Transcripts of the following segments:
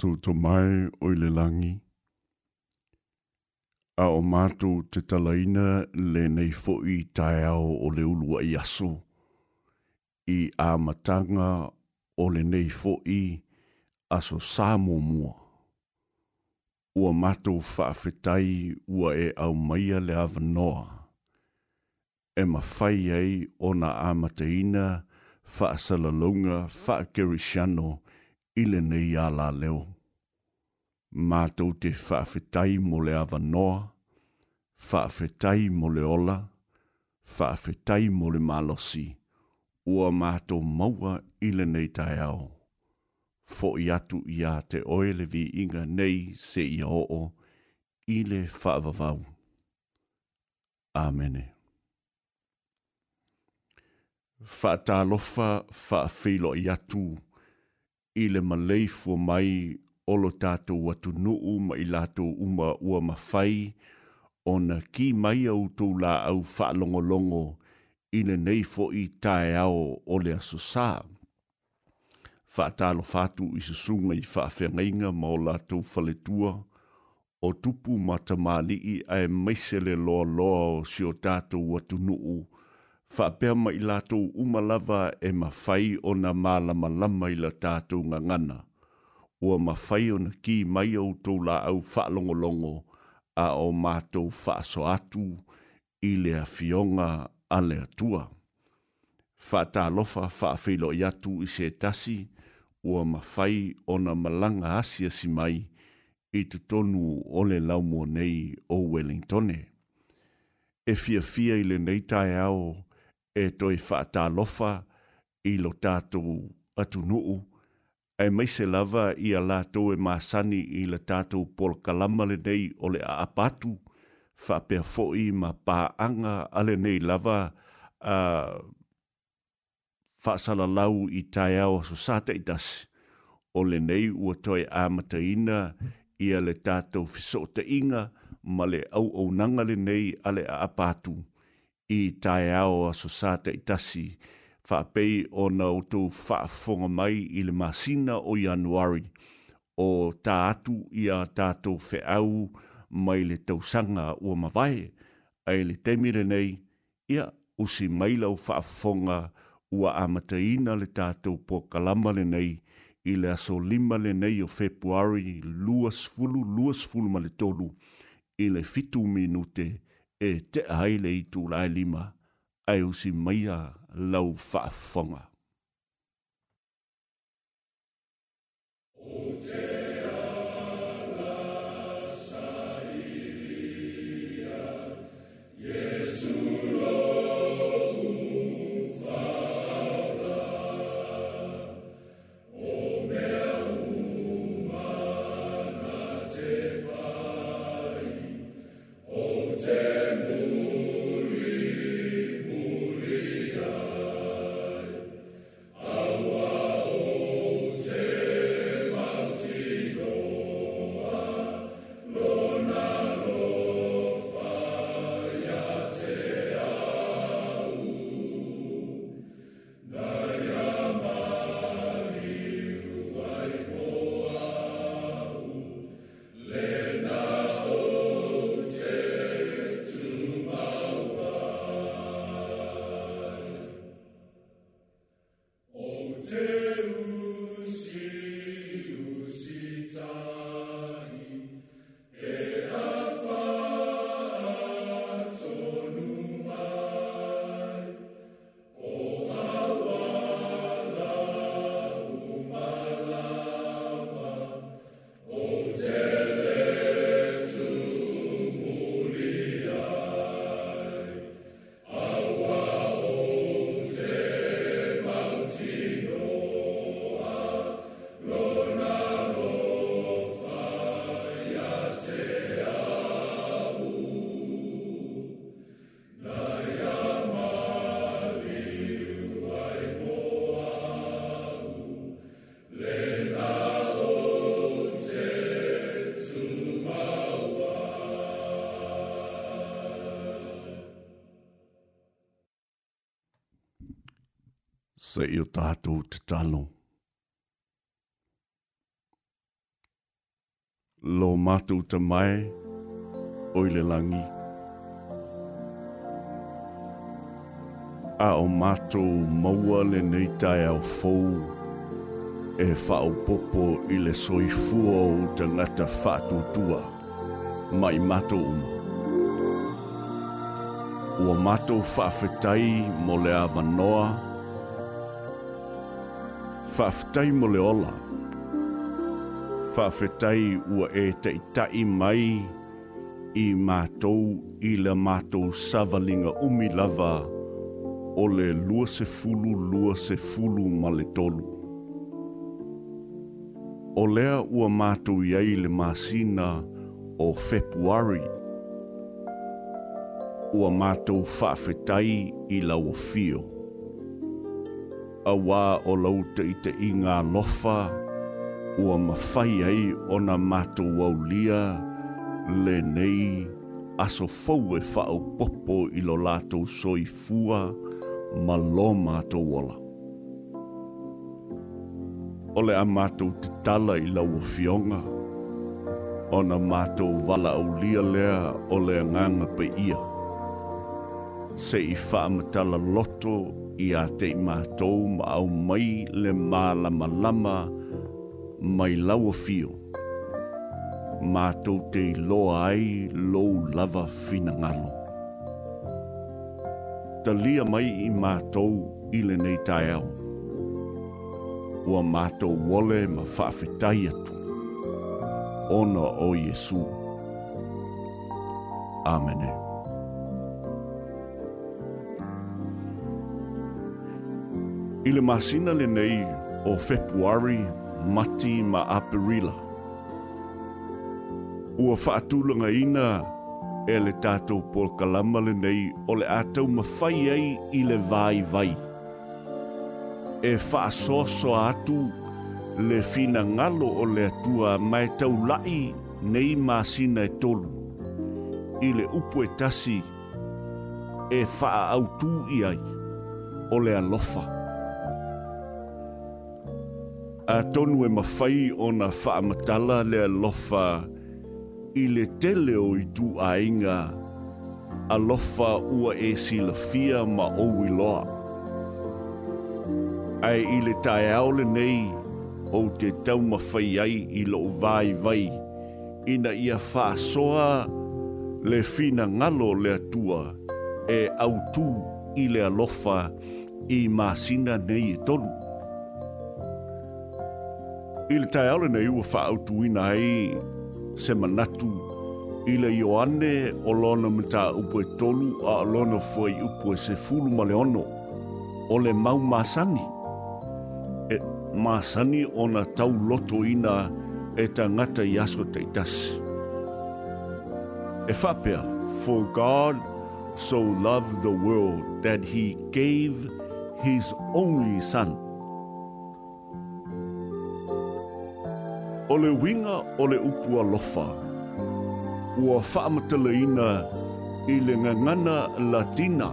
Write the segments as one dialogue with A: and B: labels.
A: mātou to mai o le langi. A o mātou te talaina le nei fo'i tae ao o le ulua i aso. I a matanga o le nei fo'i aso sā o Ua fa fetai o e au mai le avanoa. E ma fai ei ona a mateina fa whaakerishano whaakerishano ile nei a la leo. Mātou te whaafetai mo le awa noa, whaafetai mo le ola, whaafetai mo le malosi, ua mātou maua ile nei tae ao. Fo i atu i a te oele vi inga nei se i o ile whaavavau. Amene. Fa ta lofa fa filo yatu. tu i le malei fua mai o lo tātou atu nuu ma i lātou uma ua mawhai o na ki mai au tau la au whaalongolongo i le nei fo i tae ao o le aso sā. Whaatalo fatu i se sunga i whaafengainga ma o lātou whaletua o tupu ma ta mali i ae maisele loa loa o si o tātou atu nuu fa ma i lātou umalawa e ma whai o na mālama lama i la tātou ngā ngana. Ua ma whai o na ki mai au tō la au whaalongolongo a o mātou whaaso atu i le a fionga a le atua. Whata alofa whaafilo i atu i se tasi ua ma whai o na malanga asia si mai i tu tonu o le laumua nei o Wellingtone. E fia fia i le neitai ao, e toi whaata lofa i lo tātou atu nuu. E mai se lava i a lātou e māsani i la tātou pol kalamale nei o le a apatu, whapea fo'i ma pāanga ale nei lava a whaasala lau i tai au aso sāta i tas. O le nei ua toi āmata ina i a le tātou fisota inga ma le au au nangale nei ale a apatu i tae ao a so sāta i tasi, whaapei o na o tō whaafonga mai i le masina o Ianuari, o tā atu i a tātou whaau mai le tausanga o mawae, ai le temire nei, ia si maila o whaafonga ua amataina le tātou po kalama le nei, i le aso lima le nei o Februari luas fulu, luas fulu ma le tolu, i le fitu minute, e te haile i tū lai lima ai o si maia lau whaafonga. Yeah. se i o tātou te talo. Lo mātou te mai, oi le langi. A o mātou maua le neitai au fōu, e whao popo i le soi fua o te ngata whātutua, mai mātou umo. Ua mātou whawhetai mo le awa noa, noa, whaafetai mo le ola. Whaafetai ua e teitai mai i mātou i le mātou savalinga umilava o le lua se fulu lua se fulu ma le tolu. O lea ua mātou iei le māsina o Februari. Ua mātou whaafetai i lau o fio. Ua mātou whaafetai i lau o fio a wā o lau te i te ngā lofa, ua mawhai ei o na mātu wau lia, le nei, aso fau e whao popo i lo lātou soi fua, ma lo mātou wala. Ole a mātou te tala i lau o fionga, o na mātou wala au lia lea o le nganga pe ia. Se i wha loto i a te mātou ma au mai le mālama lama mai laua fio. Mātou te loa ai lou lava fina ngalo. Talia mai i mātou i le nei tai au. Ua mātou wole ma whaafetai atu. Ona o Jesu. Amenei. Ile masina le nei o February mati ma Aperila. Ua whaatulanga ina e le tātou polkalama le nei o le ātou mawhai ei i le vai vai. E whaasoso atu le fina ngalo o le atua mai tau lai nei masina e tolu. I le upu e tasi e whaa au tū i ai o le Alofa a tonu e mawhai o na whaamatala lea lofa i le tele o i tu a inga a lofa ua e si la fia ma o i loa. Ai i le tae aole nei o te tau mawhai ai i lo vai vai ina ia wha soa le fina ngalo le tua e au tu i le lofa i masina nei e tolu. Ile tai ole nei ua whaautu i nai se manatu. Ile i oane o lona mta upo e tolu a lona fwai upo e se fulu male ono. O le mau masani. E masani ona tau loto ina e ta ngata i asko te itasi. E whapea, for God so loved the world that he gave his only son. ole le winga o le upu alofa. Ua whaamataleina i le ngangana latina.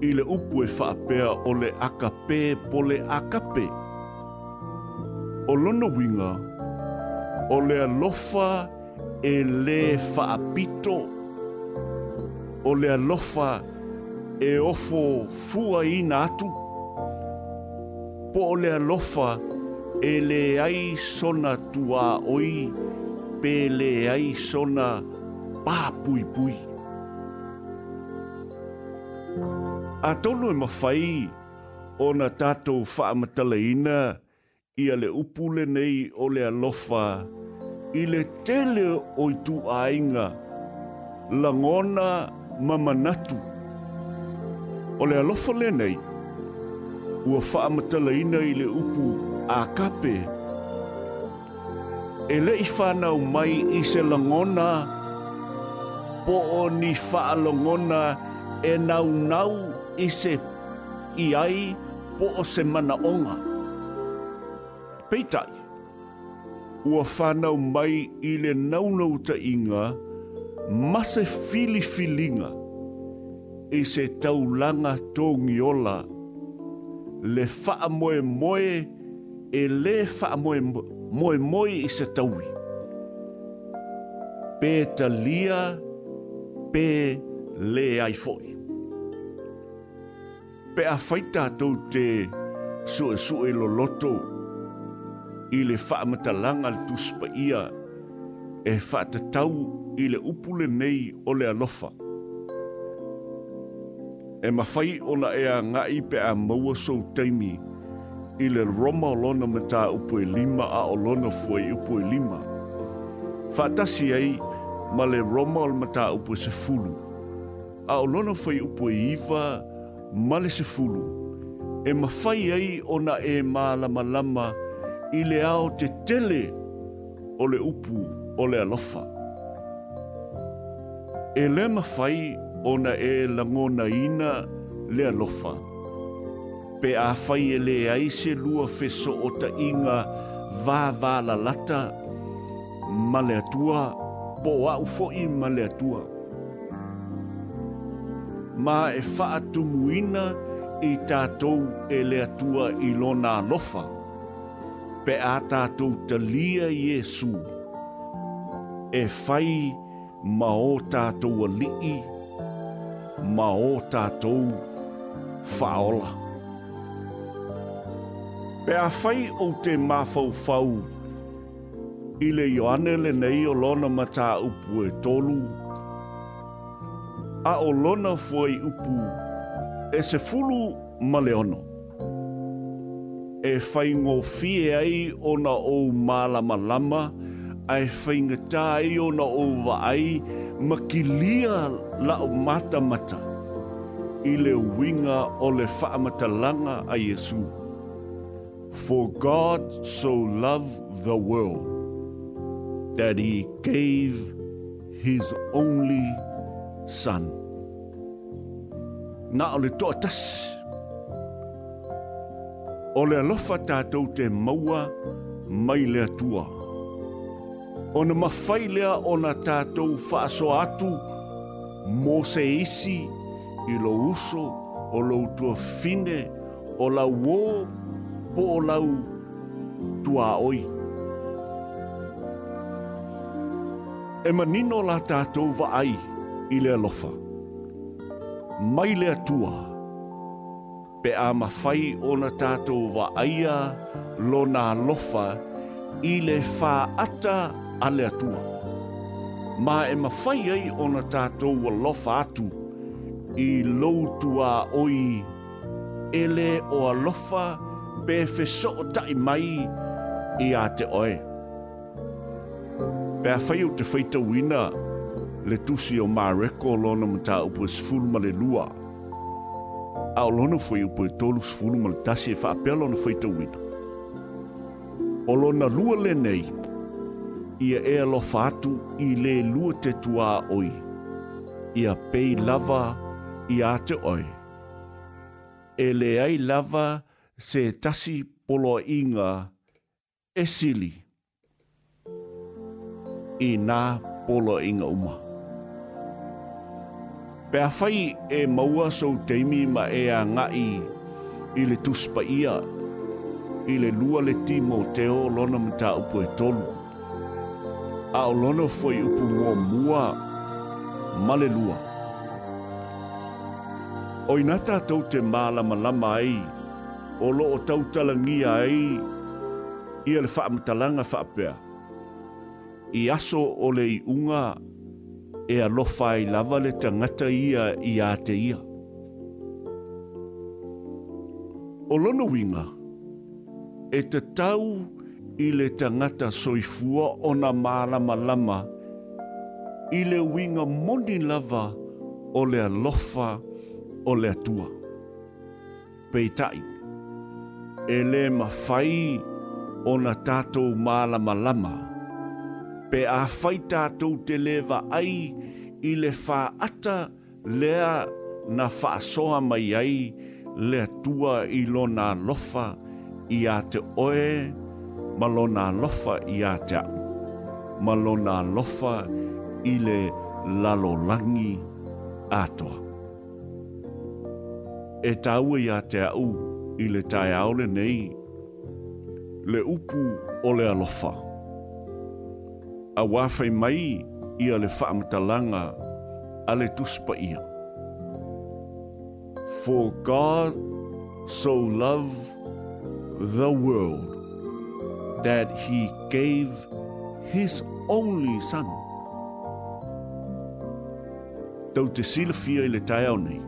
A: I le upu e whaapea o le akape po akape. O lona winga, ole le alofa e le whaapito. O le alofa e ofo fua ina atu. Po ole le alofa e e le ai sona tua oi, pe le ai sona pāpui pui. A tono e mawhai o na tātou whaamatala ina i ale upule nei o le alofa i le tele o i tu ainga langona mamanatu. O le alofa le nei ua whaamatala ina i le upu a kape. E le i whanau mai i se langona, po o ni whaalongona e nau nau i se i ai po o se mana onga. Peitai, ua whanau mai i le naunau ta inga, mase fili filinga i se taulanga tōngiola le wha moe moe e le wha moe moe moe i se taui. Pē ta lia, pē le ai foi. Pē a whaita tau te sue sue lo loto i le wha mata langa le tuspa ia e wha ta tau i le upule nei o le alofa. E mawhai ona ea ngai pe a maua sou teimi i le roma o lona ma tā upo e lima a o lona fua i upo e lima. Whātasi ei, ma le roma o ma tā upo e se fulu. A o lona fua i upo e iwa, ma le se fulu. E ma whai ei ona e mā lama lama i le ao te tele o le upu o le alofa. E le ma whai ona e langona ina le alofa. E le ma whai ona e langona ina le alofa pe a fai ele ai se lua feso o ta inga va va la lata ma le atua po a ufo i ma le atua. Ma e fa atu muina i tātou e le atua i lona lofa pe a tātou ta lia Iesu e fai ma o tātou a lii ma o tātou faola. Faola. Pe a fai o te mafau fau. I le Ioane le nei o lona mata upu e tolu. A o lona fuai upu e se fulu ma leono. E fai ngō fie ai o na o mālama lama, a e fai ngatā ai o na o waai, ma ki lia la o mata mata. I le winga o le whaamata langa a Yesu. Yesu. For God so loved the world that he gave his only son. Nā ole toa tasi. lofata le alofa tātou te maua mai le atua. O na lea tātou whaaso atu mō se isi i lo uso o lo tua fine o la wō po o lau tua oi. E manino la tātou va ai i lea lofa. Mai lea tua. Pe a mawhai o na tātou va aia lo nā lofa i le whā ata a lea tua. Ma e mawhai ai o na tātou wa lofa atu i lou tua oi ele o a lofa i pe fe so ta i mai i a te oe. Pe a whai o te whaita wina le tusi o mā reko o lona ma tā upo e is fulu ma le lua. A o lona whai upo i e tolu is fulu ma le tasi e wha apea lona whaita wina. O lona lua le nei ia e alo fatu i le lua te tua oi. Ia pei lava i a te oi. E le ai lava i a te oi se tasi polo inga esili i nā polo inga uma. Pea whai e maua sou teimi ma e a ngai i le tuspa ia i le lua le timo teo lona mta upo e tolu. A o lona foi upo mua mua ma le lua. O inata tau te mālama lama ai o lo o tautalangi ai i talanga whaamatalanga whaapea. I aso o le i unga e alofa i lava le tangata ia i a te ia. O lono winga e te tau i le tangata soifua ona na maalama lama i le winga mondi lava o le lofa o le atua. Peitaimu e le mawhai o na tātou māla malama. Pe a whai tātou te lewa ai i le wha ata lea na whaasoa mai ai lea tua i lona lofa i a te oe ma lona lofa i a te au. Ma lona lofa i le lalolangi atoa. E tāua i a te au, i le tae aole nei, le upu o le alofa. A wafai mai ia le whaamatalanga a le tuspa ia. For God so loved the world that he gave his only son. Tau te silafia i le tae au nei.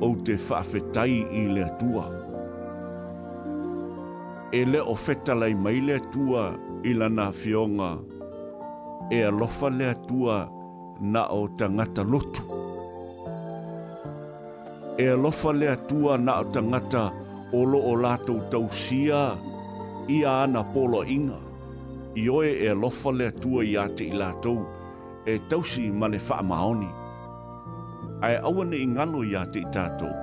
A: o te whaafetai i le atua. E le o fetalai mai le tua i lana fionga, e alofa le tua na o tangata lotu. E alofa le tua na o tangata o lo o lātou tausia i a ana polo inga. Ioe e alofa le atua i ate i lātou e tausi mane wha maoni ai aua nei galo iā te i tatou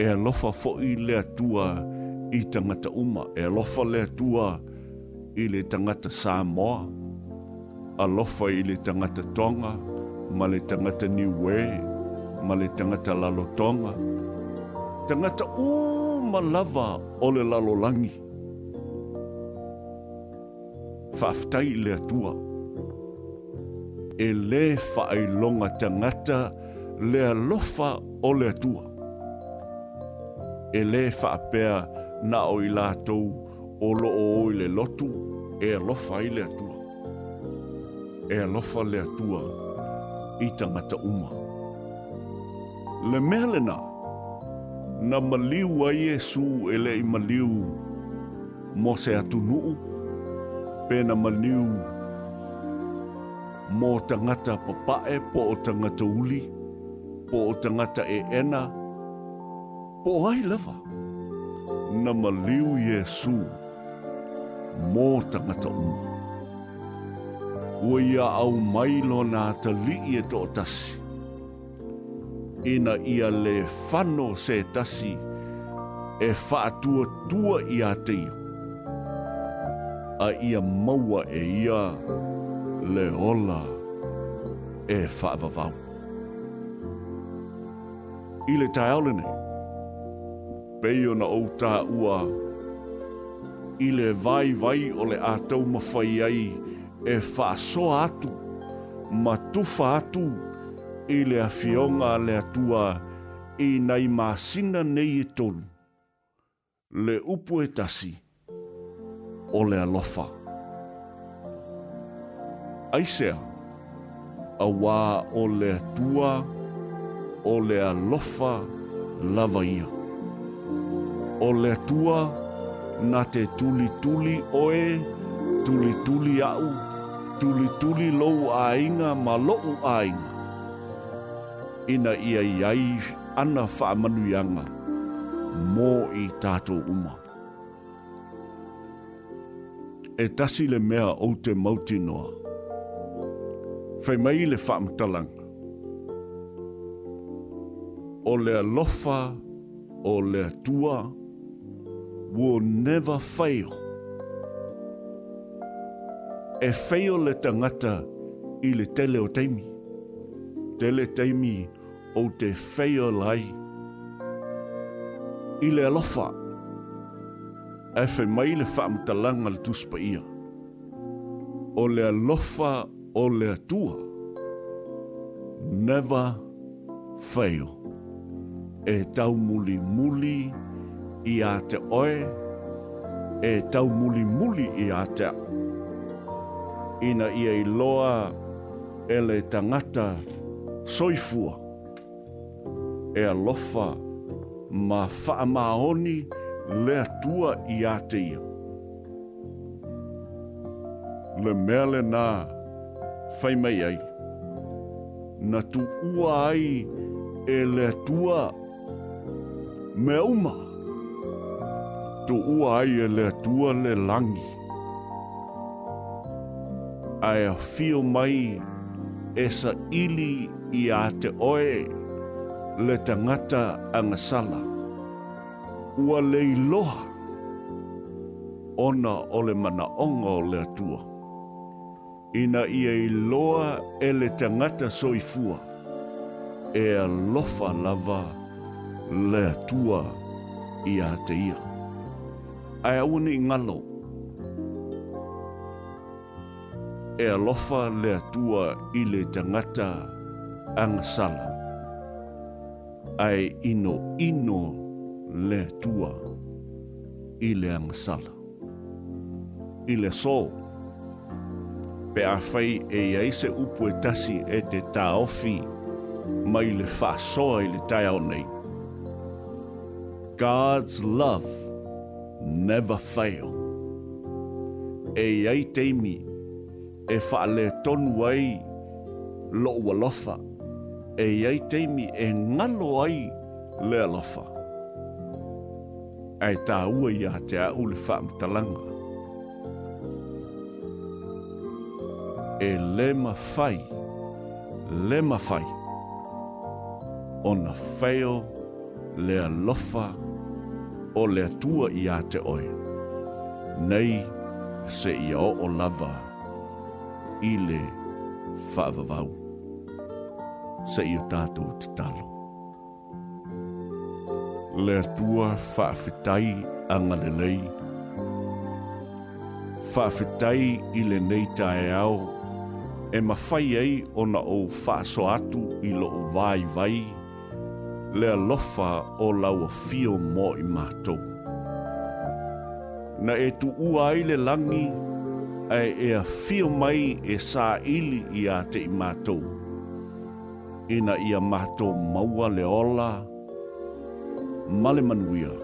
A: e alofa foʻi lea tua i tagata uma e alofa lea tua i le tangata samoa alofa i le tangata Tonga, ma le tangata Niwe, ma le tangata tagata lalotoga tagata uma lava o le lea tua, e le atua e lē faailoga tagata le lofa o le atua. E le whaapea na o i lātou o lo o i le lotu e lofa i le atua. E lofa le atua i tangata uma. Le mehalena na maliu a Iesu e le i maliu mo se atu nuu pe na maliu mo tangata papae po o tangata uli. Tangata uli po o tangata e ena, po o ai lava, na maliu Yesu, mō tangata umu. Ua ia au mailo nā ta li e tō tasi, ina ia le fano se tasi, e whaatua tua i a teia. A ia maua e ia le ola e whaavavau i le tae ole nei. Pei ona o ua i le vai vai o le ātau mawhai ai e whāsoa atu, ma tufa atu i le awhionga le atua i nei māsina nei e tolu. Le upu e tasi o le alofa. Aisea, a wā o le tua o le alofa lava ia. O le atua na te tuli tuli oe, tuli tuli au, tuli tuli lou ainga ma lou ainga. Ina ia iai ana whaamanuianga mō i tato uma. E tasi le mea o te mauti noa. Whai mai le whaamtalanga o le alofa o le tua, will never fail. E fail le tangata i le tele o teimi. Tele teimi o te fail lai. I le alofa e fe mai le whaamutalanga le tuspa ia. O le alofa o le atua never fail e tau muli muli i a te oe, e tau muli muli i a te ina ia i loa e le tangata soifua e lofa ma whaamaoni le atua i a te ia. Le mea le nā whaimei ai, na tu ua ai e le atua ai, me uma. Tu ua ai e le tua le langi. Ai a fio mai e sa ili i a te oe le tangata ang sala. Ua le iloha ona o le mana onga o le atua. Ina ia i loa e le tangata soifua e a lofa lava lava le tua i a te ia. Ai au ni ngalo. E alofa le tua i le tangata ang sala. Ai ino ino le tua i le ang sala. I le so. Pe a fai e iaise upu e tasi e te taofi mai le fasoa i le tai au nei. God's love never fail. E ei teimi, e wha le tonu ai lo walofa. E ei teimi, e ngalo ai le alofa. E tā ua ia te a ule whaamitalanga. E lema fai, lema fai, ona fail le alofa lofa o le atua i a te oe. Nei se i o o lava i le whaavavau. Se i o tātou te talo. Le atua whaafetai anga le lei. Whaafetai i le nei tae au e mawhai ei ona o whaaso atu i lo o vai vai le alofa o laua fio mo i mātou. Na e tu ua ai le langi, ai e a fio mai e sā ili i a te i mātou. Ina ia mātou maua le ola, male manuia.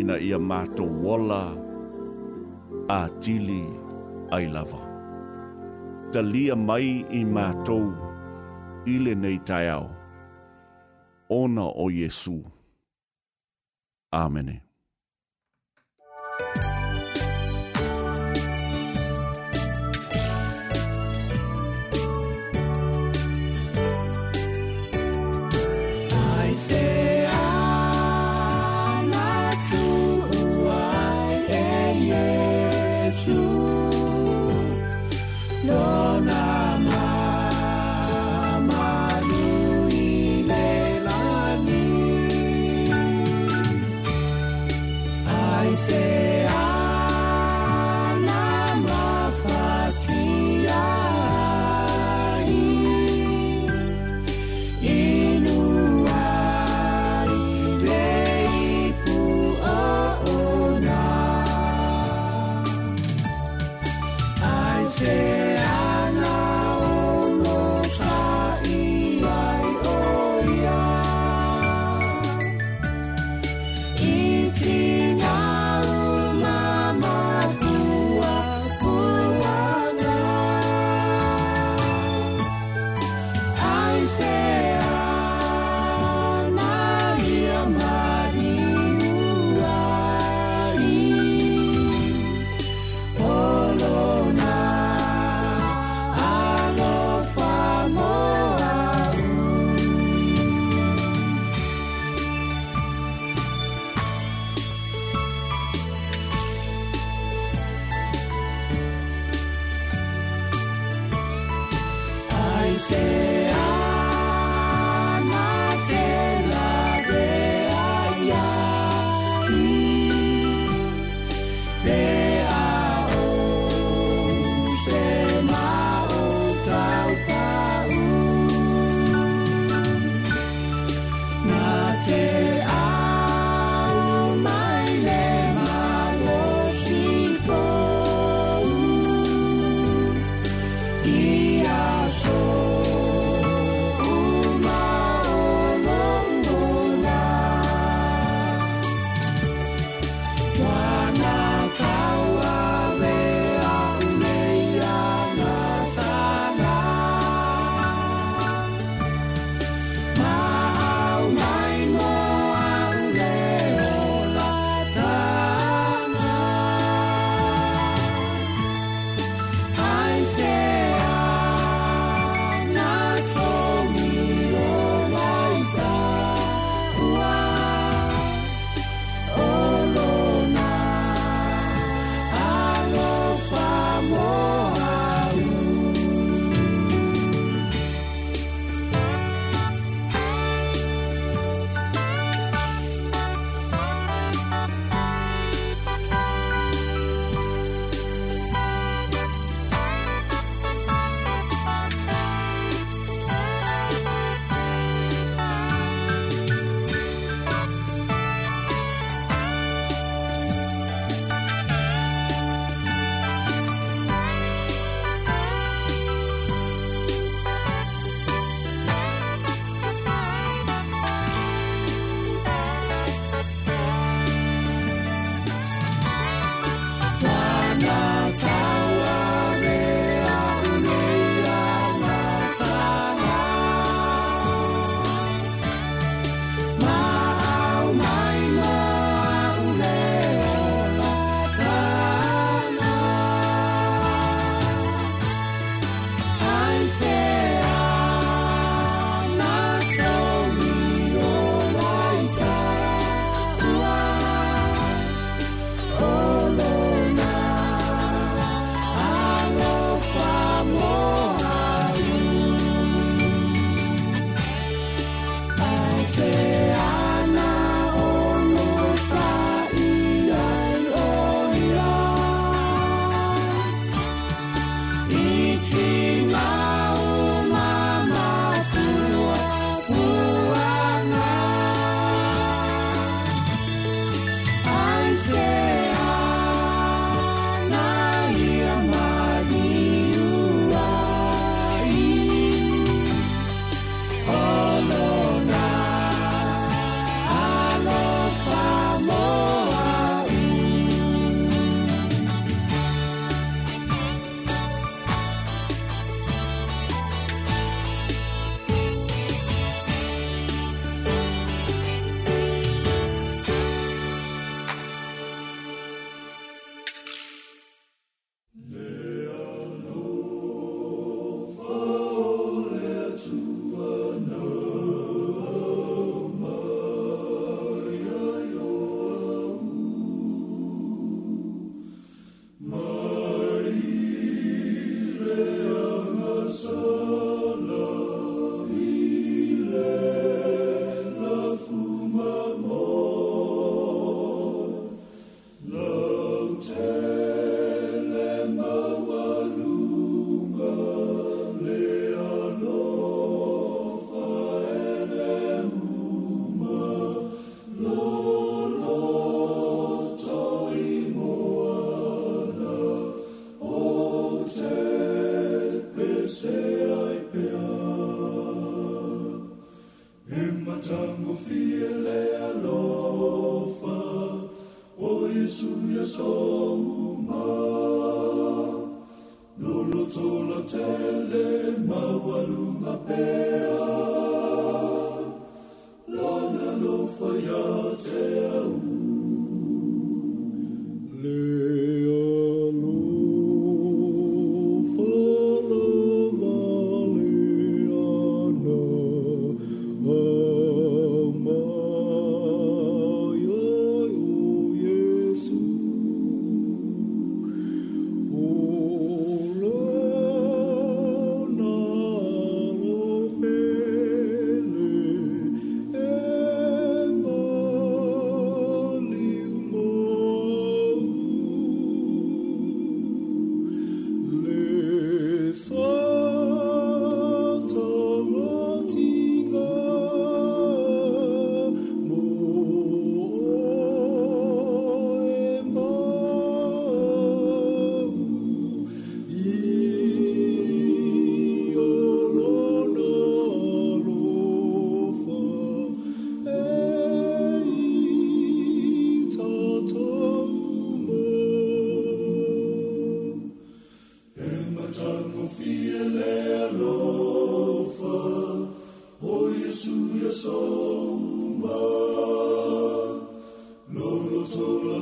A: Ina ia mātou wola, a tili ai lava. Ta Talia mai i mātou, ile nei tai au. ona o Jesu. Amen.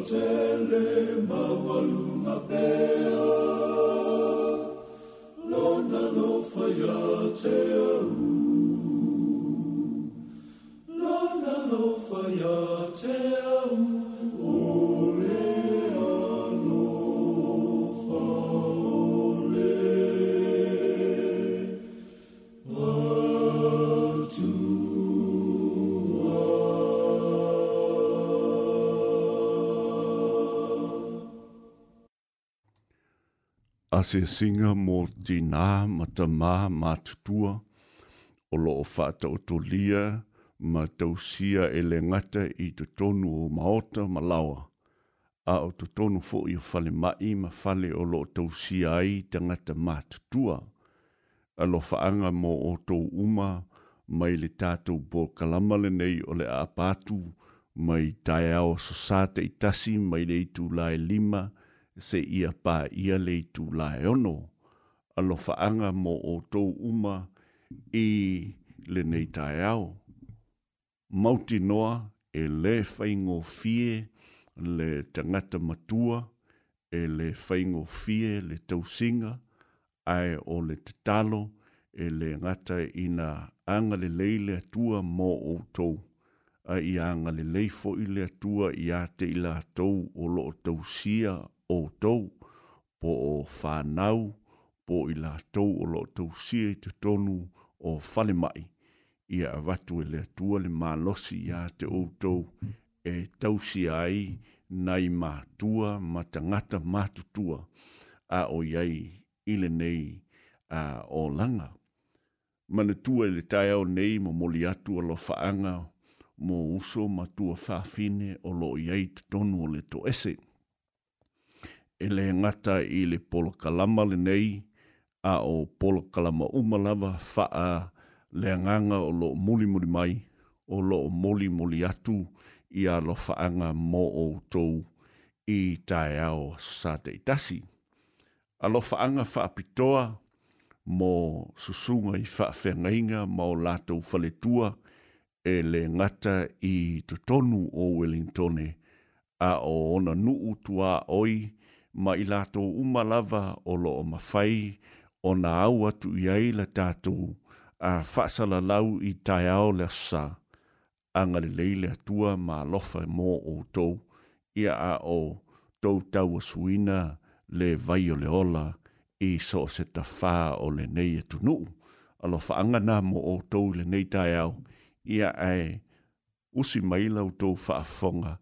A: tele maua pea. ase singa mō tīnā ma tā mā mā tutua, o lo o whātau tō lia ma tausia e le ngata i tō tonu o maota ma laua. A o tō tonu fō i o whale mai ma whale o lo tausia ai tā ngata mā tutua. A lo whaanga mō o tō uma mai le tātou bō kalamale nei o le a pātū mai tai ao sosāte i tasi mai le i tū lai lima – se ia pa ia le tu la ono alo faanga mo o to uma i le nei taiao. Mauti noa e le whaingo fie le tangata matua e le whaingo fie le tausinga ai o le tatalo e le ngata ina anga le leile atua mo o to a i anga le leifo i le atua i a te ila tau o lo tausia o tou, po o whanau, po i la tou o lo tou sia i te tonu o whale mai. Ia a watu e lea tua le malosi ia te o tou e tau si ai nai ma tua ma tangata ma tutua a o iei ile nei a o langa. Mana tua e le tai au nei mo moli atu alo faanga mo uso ma tua fafine o lo iei te tonu o le to esei e le ngata i le polo kalama le nei, a o polo kalama umalawa faa le nganga o lo muli muli mai, o lo muli muli atu i a lo faanga mo o tou i tae ao sa te A lo faanga faa pitoa mo susunga i faa whengainga ma o latou faletua e le ngata i tutonu o Wellingtone a o ona nuu tua oi, ma i lātou uma lava o loo mawhai o nā au atu i aila tātou a whaasala lau i tai ao lea sā. Angari leile atua ma lofa mō o tou ia a o tou tau a suina le vai o le ola i so se ta whā o le nei e tunu. Alofa angana mō o tou le nei tai ao ia ai usi maila o tou whaafonga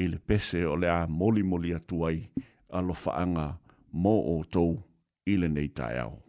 A: i le pese o le a moli moli atuai i alofaanga mo o tou i tai taeao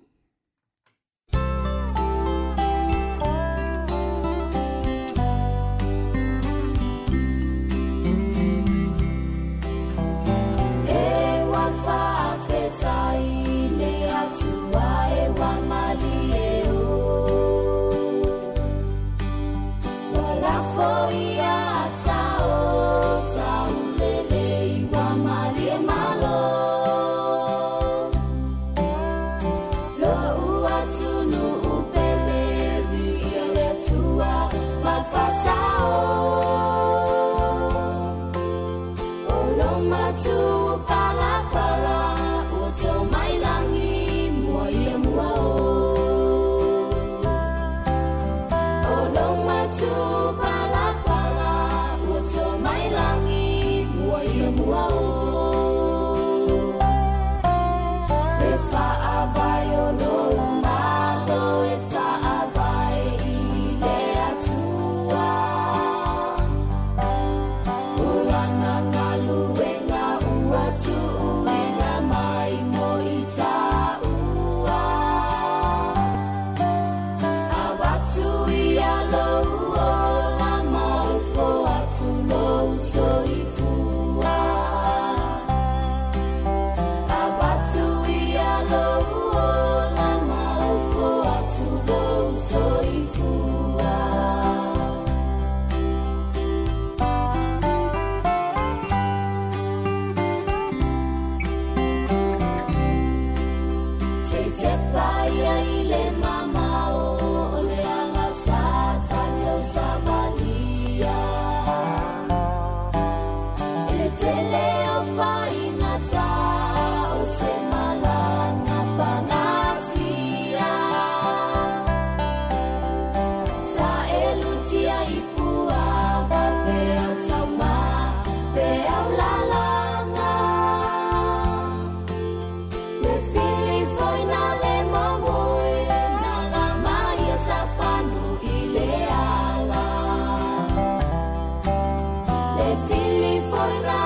B: Lord.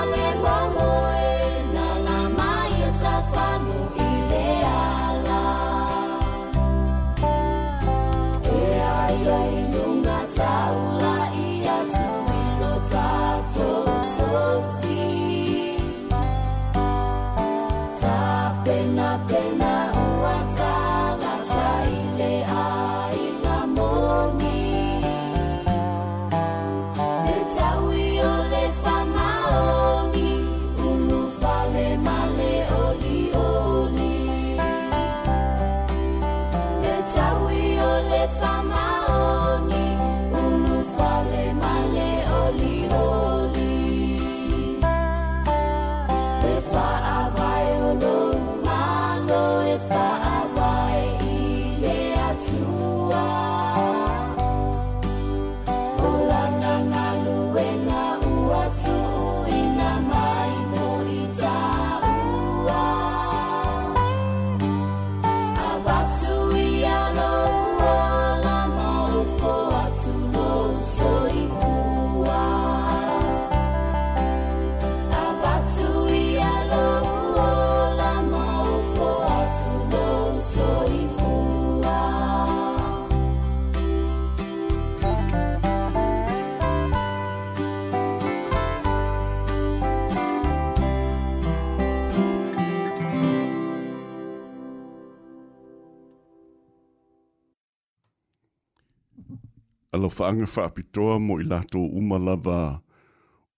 A: whaanga whaapitoa mo i lato umalava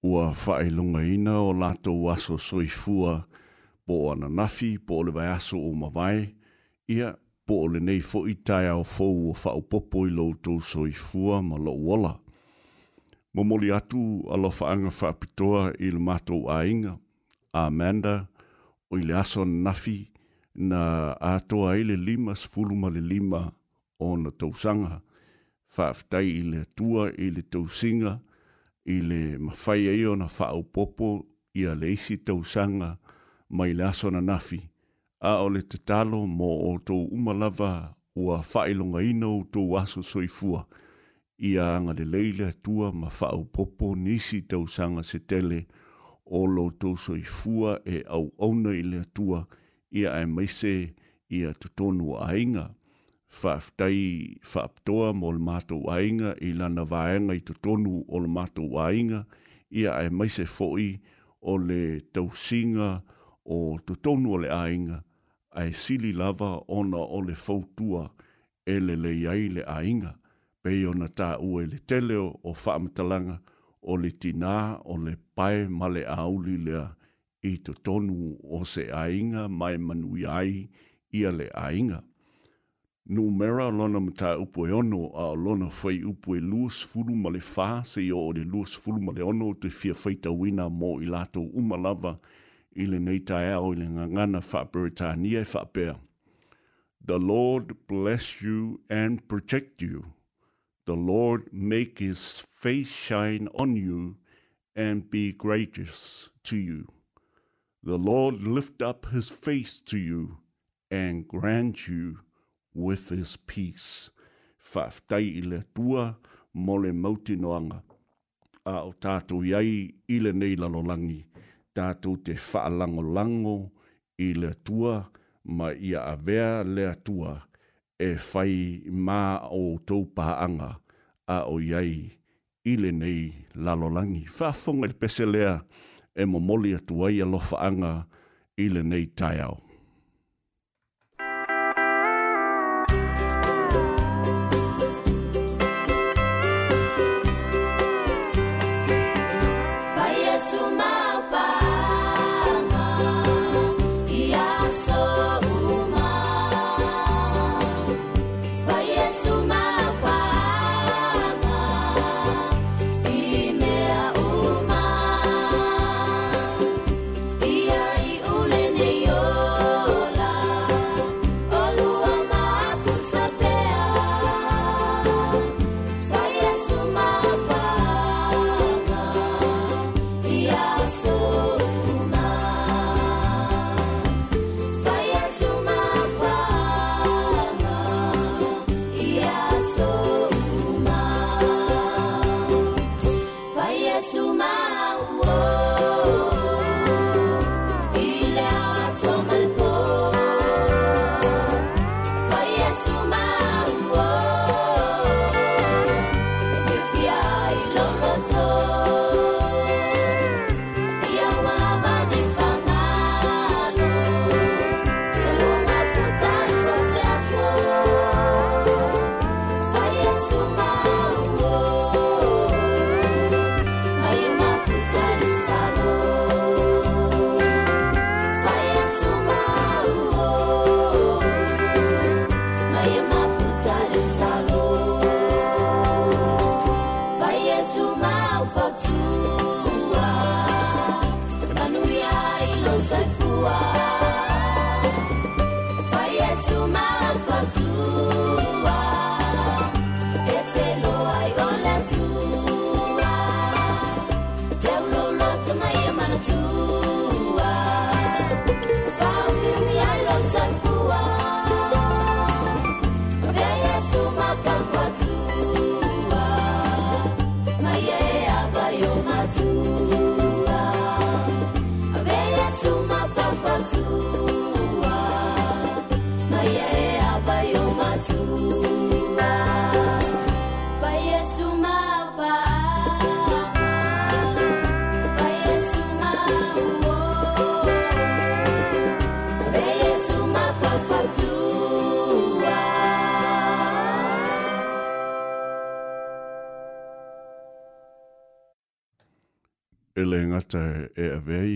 A: ua whaelunga ina o lato waso soifua po o ananafi, po o le vai aso o mawai, ia po o le nei fo i tai au fau o whaupopo i loutou soifua ma lau wala. Momoli atu alo whaanga whaapitoa i le mato a inga, Amanda, o i le aso ananafi na atoa ele lima sfuluma le lima o na tausanga. sanga whaafutai i le tua, i le tausinga, i le mawhai e ona whao popo i a le isi tausanga mai le asona nafi. A o le tatalo mo o tō umalava ua whaelonga ina o tō aso soifua. I a anga le leile tua ma whao popo nisi tausanga se tele o lo tō soifua e au auna i le tua i a e maise i a tutonu a inga whaaftai whaaptoa mo le mātou ainga i lana vāenga i tutonu o le mātou ainga ia e maise fōi o le tausinga o tutonu o le ainga a e sili lava ona o le fautua e le leiai le ainga pei ona tā ue le teleo o whaamatalanga o le tina o le pae male auli lea i tutonu o se ainga mai manuiai ia le ainga. lona ono lona fai e luas fulu ma le fā se le luas fulu ma le ono te fia mo i i le e The Lord bless you and protect you. The Lord make his face shine on you and be gracious to you. The Lord lift up his face to you and grant you with his peace. Whaftai i le tua mo le mauti A o tātou iai i le nei lalolangi. Tātou te whaalango lango i le tua ma ia avea le tua e whai mā o tau pahaanga a o iai i le nei lalolangi. Whaafonga i pese lea e mo moli atuai a lofaanga i le nei taiao.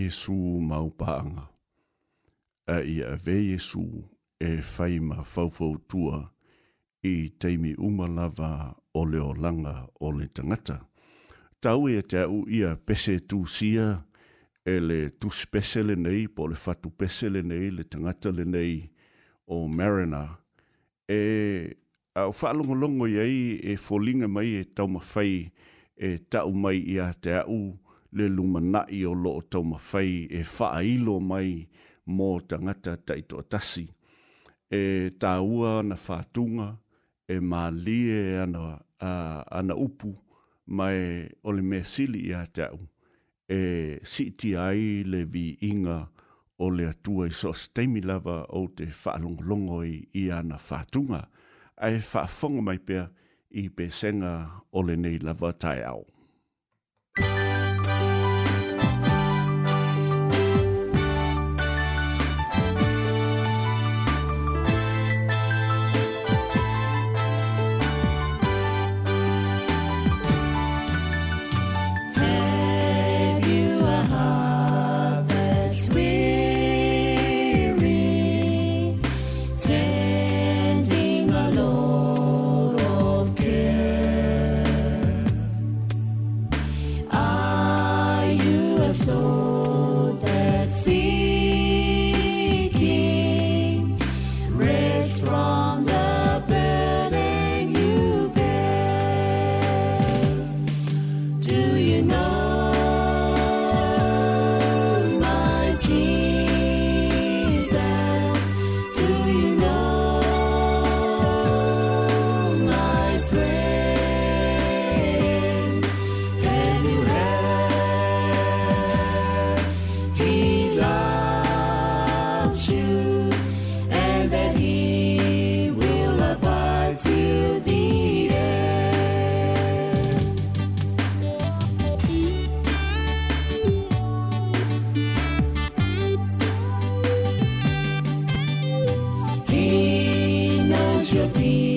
A: Yesu mau paanga. A i a ve Yesu e fai ma fawfau tua i teimi umalava o leo langa o le tangata. Tau e te au ia pese tu sia e le tus pese le nei po le fatu pese le nei le tangata le nei o Marina. E au whaalongolongo iei e folinga mai e tau mawhai e tau mai ia te au ia le luma nai o loo tau mawhai e wha ilo mai mō tangata taito tasi. E tā ua na whātunga, e mā lie ana, a, ana upu mai o le mea sili i atau. E siti ai le vi inga o le atua i so stemi lava o te whaalongolongo i, i ana whātunga. E whaafonga mai pia i pesenga o le nei lava tai au.
B: should be.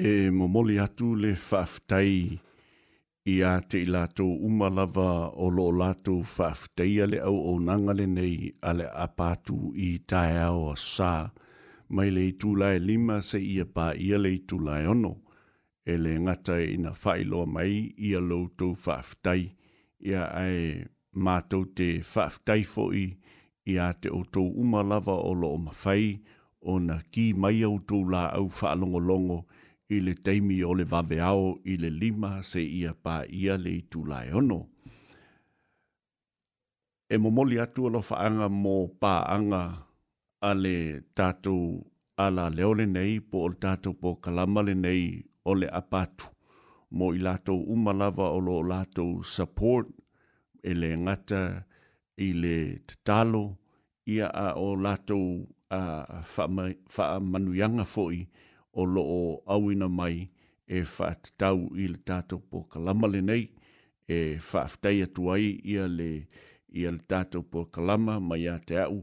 A: e momoli atu le whaftai i a te i lato umalava o lo lato whaftai ale au o nangale nei ale apatu i tae ao a sā. Mai le itulai lima se ia pā ia le itulai ono. E le ngata e ina na whailoa mai i a loto whaftai i a ae mātou te whaftai fo'i i a te o tō umalava o lo o mawhai o na ki mai au tō la au whaalongolongo longo i le teimi o le vaveao i le lima se ia pā ia le i tūlai ono. E momoli atu alo whaanga mō pā anga a le tātou ala leo le nei po o tātou po kalama le nei o le apatu mō i lātou umalawa o lo lātou support e le ngata i le tatalo ia a o lātou a whaamanuianga fo'i o loo awina mai e whaatatau i le tātou po kalama le nei, e whaafitei atu ai ia le, ia le tātou po kalama mai a te au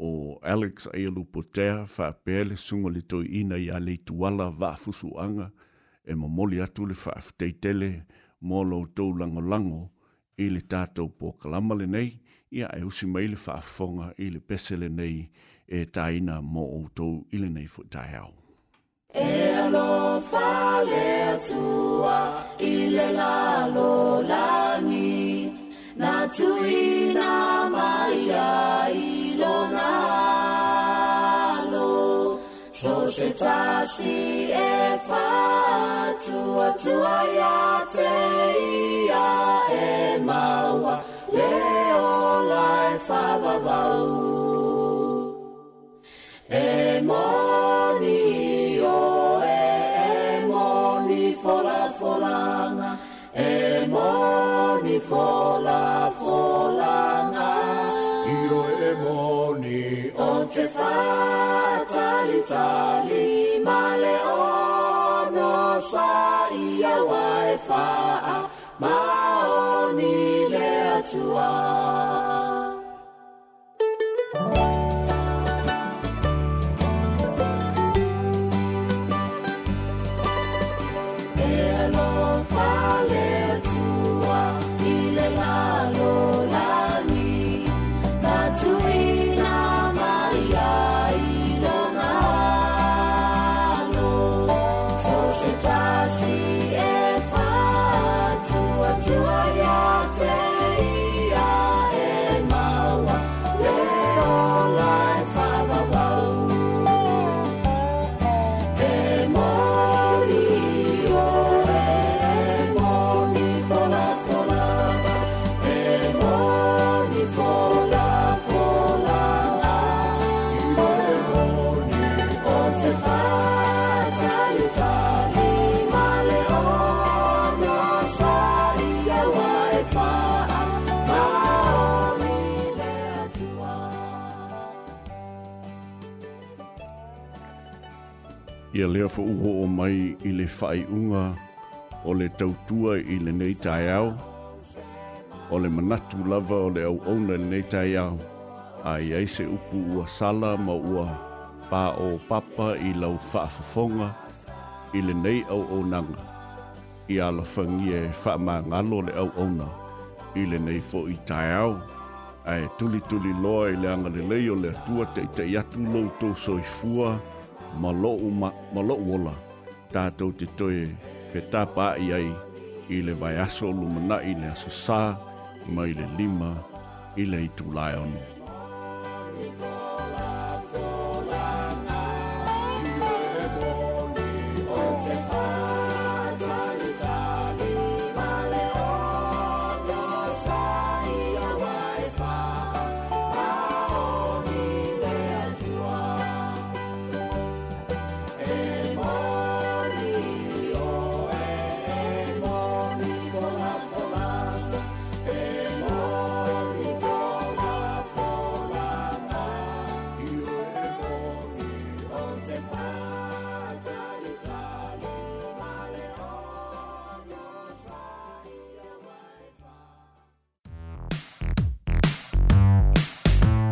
A: o Alex Ailu Potea whaapele sunga le toi ina i a le tuala vaafusu anga e mamoli atu le whaafitei tele mō lo tau lango lango i le tātou po kalama le nei ia e usi mai le whaafonga i le pese
B: nei
A: e taina mō o tau i le nei fu tai au.
B: E lo fa le tua i le lalo langi na tui na mai ai lo na lo so se ta si e fa tua tua ia te ia e maua le o lai fa va va u e maua te wha tali tali ma le ono sa i a wae wha a ma o ni le atuai.
A: ia lea fa uho o mai i le whai unga o le tautua i le nei tai au o le manatu lava o le au ona le nei tai au a iai se upu ua sala ma ua pā o papa i lau whaafafonga i le nei au o nanga i ala whangi e whaamangalo le au ona i le nei fo i tai au a e tuli tuli loa i le angale leio le atua te i te iatu lou tō soifua i ma loʻu ola tatou te toe fetapaai ai i le vaeaso lumanaʻi le aso sā mai le lima i le itulaeono